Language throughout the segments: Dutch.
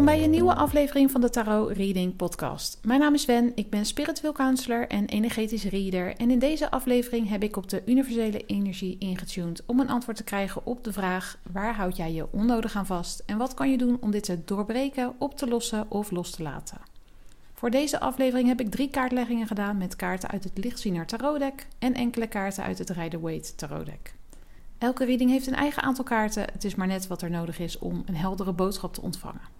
Welkom bij een nieuwe aflevering van de Tarot Reading Podcast. Mijn naam is Wen, ik ben spiritueel counselor en energetisch reader. En in deze aflevering heb ik op de universele energie ingetuned om een antwoord te krijgen op de vraag: waar houd jij je onnodig aan vast en wat kan je doen om dit te doorbreken, op te lossen of los te laten? Voor deze aflevering heb ik drie kaartleggingen gedaan met kaarten uit het Lichtziener Tarotdeck en enkele kaarten uit het Rider-Waite Tarotdeck. Elke reading heeft een eigen aantal kaarten. Het is maar net wat er nodig is om een heldere boodschap te ontvangen.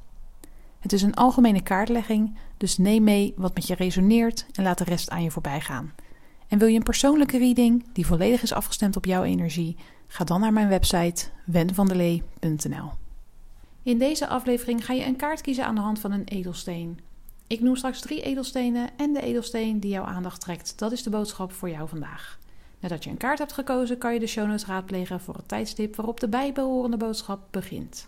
Het is een algemene kaartlegging, dus neem mee wat met je resoneert en laat de rest aan je voorbij gaan. En wil je een persoonlijke reading die volledig is afgestemd op jouw energie? Ga dan naar mijn website wenvandelee.nl. In deze aflevering ga je een kaart kiezen aan de hand van een edelsteen. Ik noem straks drie edelstenen en de edelsteen die jouw aandacht trekt. Dat is de boodschap voor jou vandaag. Nadat je een kaart hebt gekozen, kan je de show notes raadplegen voor het tijdstip waarop de bijbehorende boodschap begint.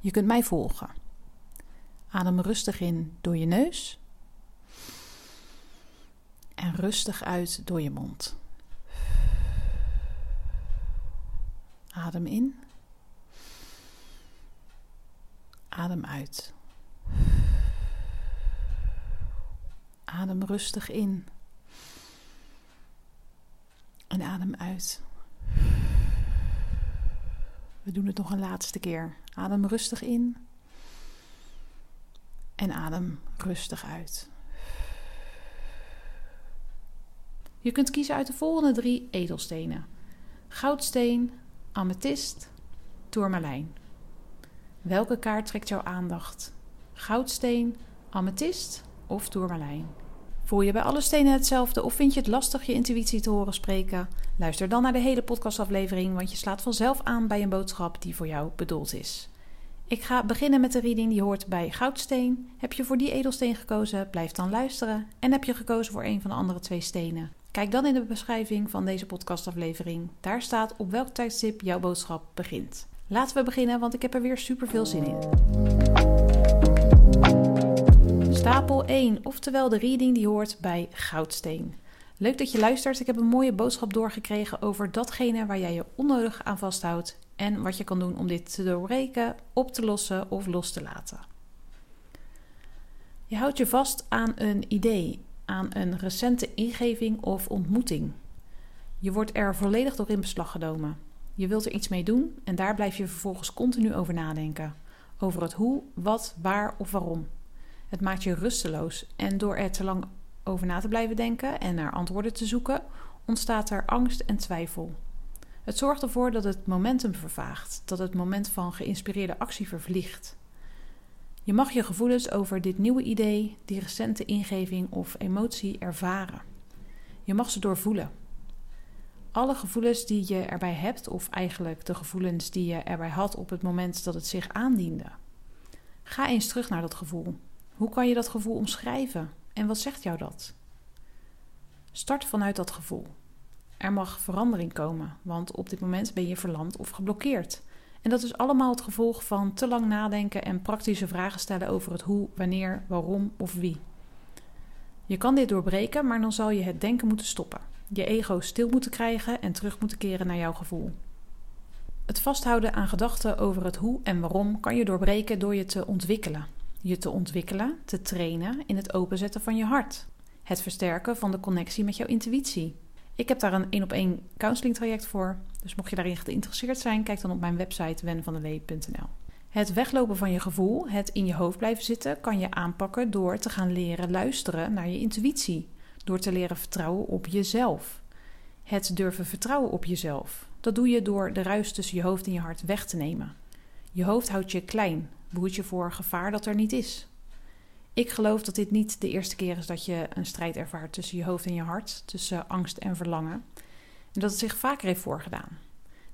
Je kunt mij volgen. Adem rustig in door je neus en rustig uit door je mond. Adem in. Adem uit. Adem rustig in. En adem uit. We doen het nog een laatste keer. Adem rustig in. En adem rustig uit. Je kunt kiezen uit de volgende drie edelstenen: goudsteen, amethyst, tourmalijn. Welke kaart trekt jouw aandacht? Goudsteen, amethyst of tourmalijn? Voel je bij alle stenen hetzelfde of vind je het lastig je intuïtie te horen spreken? Luister dan naar de hele podcastaflevering, want je slaat vanzelf aan bij een boodschap die voor jou bedoeld is. Ik ga beginnen met de reading die hoort bij goudsteen. Heb je voor die edelsteen gekozen? Blijf dan luisteren. En heb je gekozen voor een van de andere twee stenen? Kijk dan in de beschrijving van deze podcastaflevering. Daar staat op welk tijdstip jouw boodschap begint. Laten we beginnen, want ik heb er weer super veel zin in. Stapel 1, oftewel de reading die hoort bij Goudsteen. Leuk dat je luistert. Ik heb een mooie boodschap doorgekregen over datgene waar jij je onnodig aan vasthoudt en wat je kan doen om dit te doorbreken, op te lossen of los te laten. Je houdt je vast aan een idee, aan een recente ingeving of ontmoeting. Je wordt er volledig door in beslag genomen. Je wilt er iets mee doen en daar blijf je vervolgens continu over nadenken. Over het hoe, wat, waar of waarom. Het maakt je rusteloos en door er te lang over na te blijven denken en naar antwoorden te zoeken, ontstaat er angst en twijfel. Het zorgt ervoor dat het momentum vervaagt, dat het moment van geïnspireerde actie vervliegt. Je mag je gevoelens over dit nieuwe idee, die recente ingeving of emotie ervaren. Je mag ze doorvoelen. Alle gevoelens die je erbij hebt, of eigenlijk de gevoelens die je erbij had op het moment dat het zich aandiende. Ga eens terug naar dat gevoel. Hoe kan je dat gevoel omschrijven en wat zegt jou dat? Start vanuit dat gevoel. Er mag verandering komen, want op dit moment ben je verlamd of geblokkeerd. En dat is allemaal het gevolg van te lang nadenken en praktische vragen stellen over het hoe, wanneer, waarom of wie. Je kan dit doorbreken, maar dan zal je het denken moeten stoppen. Je ego stil moeten krijgen en terug moeten keren naar jouw gevoel. Het vasthouden aan gedachten over het hoe en waarom kan je doorbreken door je te ontwikkelen. Je te ontwikkelen, te trainen in het openzetten van je hart. Het versterken van de connectie met jouw intuïtie. Ik heb daar een één op één counseling traject voor. Dus mocht je daarin geïnteresseerd zijn, kijk dan op mijn website wenvandelee.nl. Het weglopen van je gevoel, het in je hoofd blijven zitten, kan je aanpakken door te gaan leren luisteren naar je intuïtie. Door te leren vertrouwen op jezelf. Het durven vertrouwen op jezelf. Dat doe je door de ruis tussen je hoofd en je hart weg te nemen. Je hoofd houdt je klein, behoedt je voor gevaar dat er niet is. Ik geloof dat dit niet de eerste keer is dat je een strijd ervaart tussen je hoofd en je hart, tussen angst en verlangen. En dat het zich vaker heeft voorgedaan.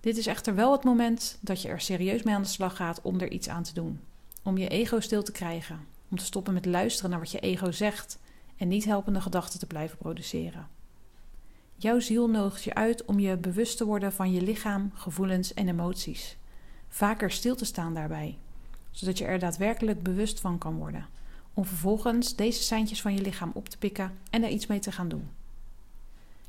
Dit is echter wel het moment dat je er serieus mee aan de slag gaat om er iets aan te doen. Om je ego stil te krijgen. Om te stoppen met luisteren naar wat je ego zegt en niet helpende gedachten te blijven produceren. Jouw ziel nodigt je uit om je bewust te worden van je lichaam, gevoelens en emoties. Vaker stil te staan daarbij, zodat je er daadwerkelijk bewust van kan worden. Om vervolgens deze seintjes van je lichaam op te pikken en er iets mee te gaan doen.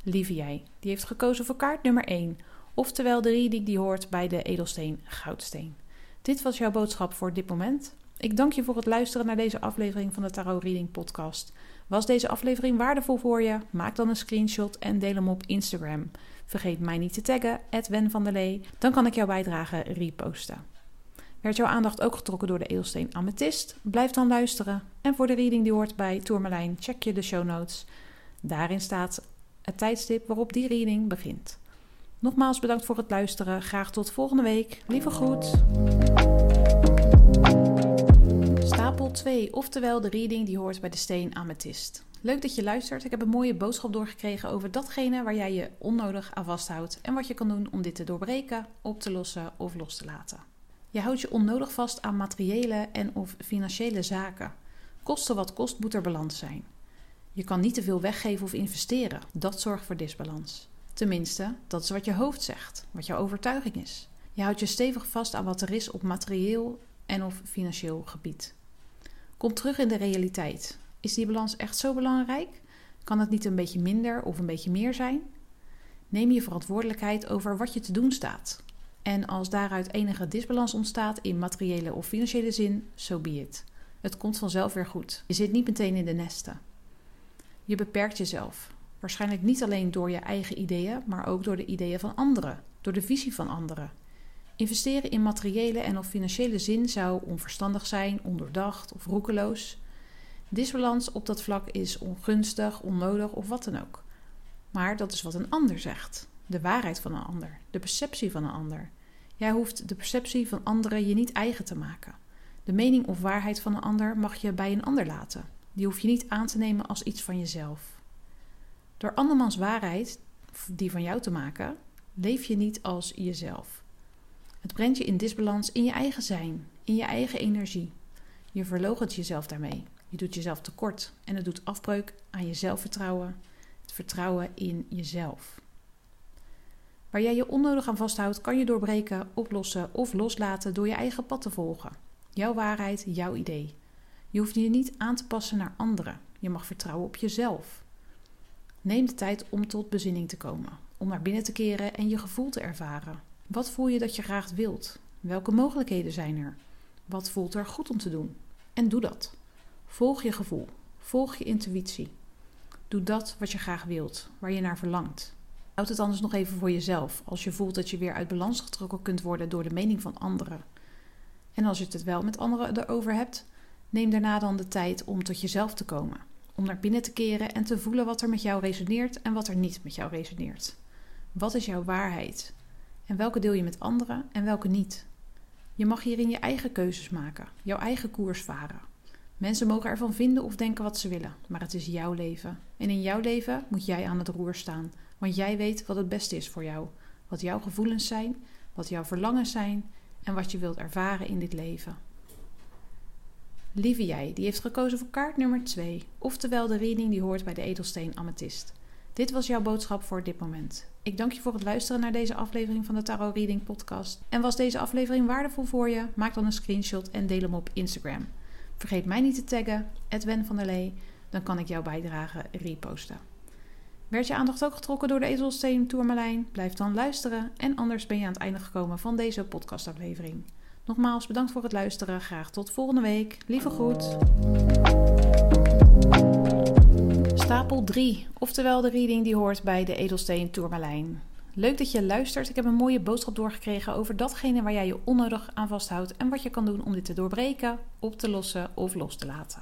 Lieve jij, die heeft gekozen voor kaart nummer 1, oftewel de reading die hoort bij de edelsteen Goudsteen. Dit was jouw boodschap voor dit moment. Ik dank je voor het luisteren naar deze aflevering van de Tarot Reading Podcast. Was deze aflevering waardevol voor je? Maak dan een screenshot en deel hem op Instagram. Vergeet mij niet te taggen, Wen van der Lee. Dan kan ik jouw bijdrage reposten. Werd jouw aandacht ook getrokken door de eelsteen amethyst? Blijf dan luisteren. En voor de reading die hoort bij Tourmalijn, check je de show notes. Daarin staat het tijdstip waarop die reading begint. Nogmaals bedankt voor het luisteren. Graag tot volgende week. Lieve groet. Stapel 2, oftewel de reading die hoort bij de steen amethyst. Leuk dat je luistert. Ik heb een mooie boodschap doorgekregen over datgene waar jij je onnodig aan vasthoudt en wat je kan doen om dit te doorbreken, op te lossen of los te laten. Je houdt je onnodig vast aan materiële en of financiële zaken. Kosten wat kost moet er balans zijn. Je kan niet te veel weggeven of investeren. Dat zorgt voor disbalans. Tenminste, dat is wat je hoofd zegt, wat jouw overtuiging is. Je houdt je stevig vast aan wat er is op materieel en of financieel gebied. Kom terug in de realiteit. Is die balans echt zo belangrijk? Kan het niet een beetje minder of een beetje meer zijn? Neem je verantwoordelijkheid over wat je te doen staat. En als daaruit enige disbalans ontstaat in materiële of financiële zin, so be it. Het komt vanzelf weer goed. Je zit niet meteen in de nesten. Je beperkt jezelf. Waarschijnlijk niet alleen door je eigen ideeën, maar ook door de ideeën van anderen, door de visie van anderen. Investeren in materiële en of financiële zin zou onverstandig zijn, ondoordacht of roekeloos. Disbalans op dat vlak is ongunstig, onnodig of wat dan ook. Maar dat is wat een ander zegt. De waarheid van een ander, de perceptie van een ander. Jij hoeft de perceptie van anderen je niet eigen te maken. De mening of waarheid van een ander mag je bij een ander laten. Die hoef je niet aan te nemen als iets van jezelf. Door andermans waarheid, die van jou te maken, leef je niet als jezelf. Het brengt je in disbalans in je eigen zijn, in je eigen energie. Je verloochent jezelf daarmee. Je doet jezelf tekort en het doet afbreuk aan je zelfvertrouwen, het vertrouwen in jezelf. Waar jij je onnodig aan vasthoudt, kan je doorbreken, oplossen of loslaten door je eigen pad te volgen. Jouw waarheid, jouw idee. Je hoeft je niet aan te passen naar anderen. Je mag vertrouwen op jezelf. Neem de tijd om tot bezinning te komen, om naar binnen te keren en je gevoel te ervaren. Wat voel je dat je graag wilt? Welke mogelijkheden zijn er? Wat voelt er goed om te doen? En doe dat. Volg je gevoel. Volg je intuïtie. Doe dat wat je graag wilt, waar je naar verlangt. Houd het anders nog even voor jezelf als je voelt dat je weer uit balans getrokken kunt worden door de mening van anderen. En als je het wel met anderen erover hebt, neem daarna dan de tijd om tot jezelf te komen. Om naar binnen te keren en te voelen wat er met jou resoneert en wat er niet met jou resoneert. Wat is jouw waarheid? En welke deel je met anderen en welke niet? Je mag hierin je eigen keuzes maken, jouw eigen koers varen. Mensen mogen ervan vinden of denken wat ze willen, maar het is jouw leven. En in jouw leven moet jij aan het roer staan, want jij weet wat het beste is voor jou. Wat jouw gevoelens zijn, wat jouw verlangens zijn en wat je wilt ervaren in dit leven. Lieve jij, die heeft gekozen voor kaart nummer 2, oftewel de reading die hoort bij de edelsteen amethyst. Dit was jouw boodschap voor dit moment. Ik dank je voor het luisteren naar deze aflevering van de Tarot Reading Podcast. En was deze aflevering waardevol voor je? Maak dan een screenshot en deel hem op Instagram. Vergeet mij niet te taggen, Edwin van der Lee dan kan ik jouw bijdrage reposten. Werd je aandacht ook getrokken door de Edelsteen Tourmalijn? Blijf dan luisteren en anders ben je aan het einde gekomen van deze podcastaflevering. Nogmaals bedankt voor het luisteren. Graag tot volgende week. Lieve groet. Stapel 3, oftewel de reading die hoort bij de Edelsteen Tourmalijn. Leuk dat je luistert. Ik heb een mooie boodschap doorgekregen over datgene waar jij je onnodig aan vasthoudt en wat je kan doen om dit te doorbreken, op te lossen of los te laten.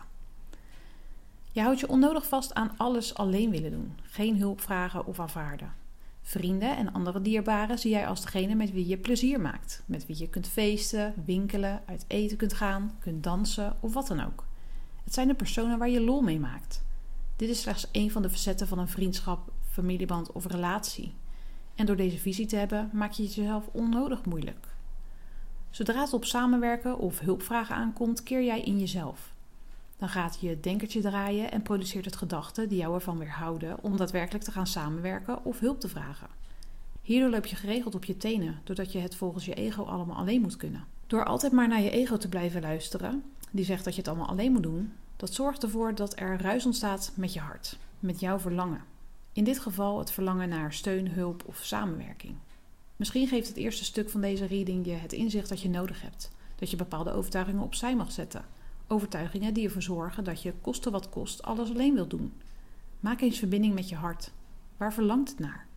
Je houdt je onnodig vast aan alles alleen willen doen, geen hulp vragen of aanvaarden. Vrienden en andere dierbaren zie jij als degene met wie je plezier maakt, met wie je kunt feesten, winkelen, uit eten kunt gaan, kunt dansen of wat dan ook. Het zijn de personen waar je lol mee maakt. Dit is slechts één van de facetten van een vriendschap, familieband of relatie. En door deze visie te hebben, maak je jezelf onnodig moeilijk. Zodra het op samenwerken of hulpvragen aankomt, keer jij in jezelf. Dan gaat je denkertje draaien en produceert het gedachten die jou ervan weerhouden om daadwerkelijk te gaan samenwerken of hulp te vragen. Hierdoor loop je geregeld op je tenen, doordat je het volgens je ego allemaal alleen moet kunnen. Door altijd maar naar je ego te blijven luisteren, die zegt dat je het allemaal alleen moet doen, dat zorgt ervoor dat er ruis ontstaat met je hart, met jouw verlangen. In dit geval het verlangen naar steun, hulp of samenwerking. Misschien geeft het eerste stuk van deze reading je het inzicht dat je nodig hebt. Dat je bepaalde overtuigingen opzij mag zetten. Overtuigingen die ervoor zorgen dat je koste wat kost alles alleen wilt doen. Maak eens verbinding met je hart. Waar verlangt het naar?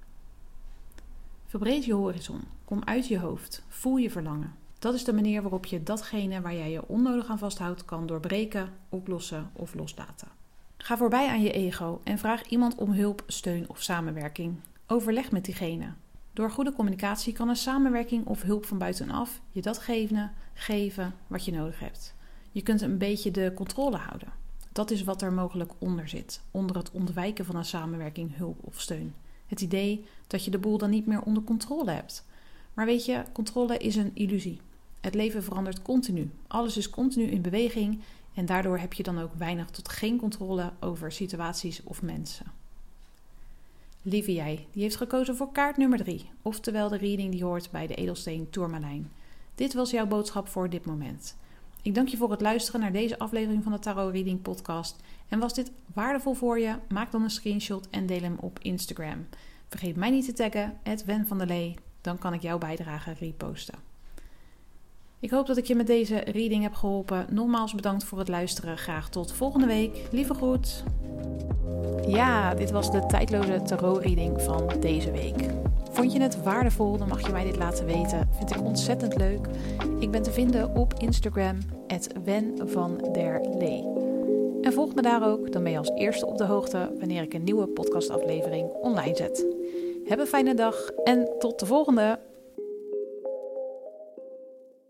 Verbreed je horizon. Kom uit je hoofd. Voel je verlangen. Dat is de manier waarop je datgene waar jij je onnodig aan vasthoudt kan doorbreken, oplossen of loslaten. Ga voorbij aan je ego en vraag iemand om hulp, steun of samenwerking. Overleg met diegene. Door goede communicatie kan een samenwerking of hulp van buitenaf je datgene geven wat je nodig hebt. Je kunt een beetje de controle houden. Dat is wat er mogelijk onder zit, onder het ontwijken van een samenwerking, hulp of steun. Het idee dat je de boel dan niet meer onder controle hebt. Maar weet je, controle is een illusie. Het leven verandert continu. Alles is continu in beweging en daardoor heb je dan ook weinig tot geen controle over situaties of mensen. Lieve jij, die heeft gekozen voor kaart nummer 3, oftewel de reading die hoort bij de Edelsteen Tourmalijn. Dit was jouw boodschap voor dit moment. Ik dank je voor het luisteren naar deze aflevering van de Tarot Reading Podcast. En was dit waardevol voor je? Maak dan een screenshot en deel hem op Instagram. Vergeet mij niet te taggen, Wen van der Lee, dan kan ik jouw bijdrage reposten. Ik hoop dat ik je met deze reading heb geholpen. Nogmaals bedankt voor het luisteren. Graag tot volgende week. Lieve groet. Ja, dit was de tijdloze tarot-reading van deze week. Vond je het waardevol? Dan mag je mij dit laten weten. Vind ik ontzettend leuk. Ik ben te vinden op Instagram, Wen der Lee. En volg me daar ook, dan ben je als eerste op de hoogte wanneer ik een nieuwe podcastaflevering online zet. Heb een fijne dag en tot de volgende!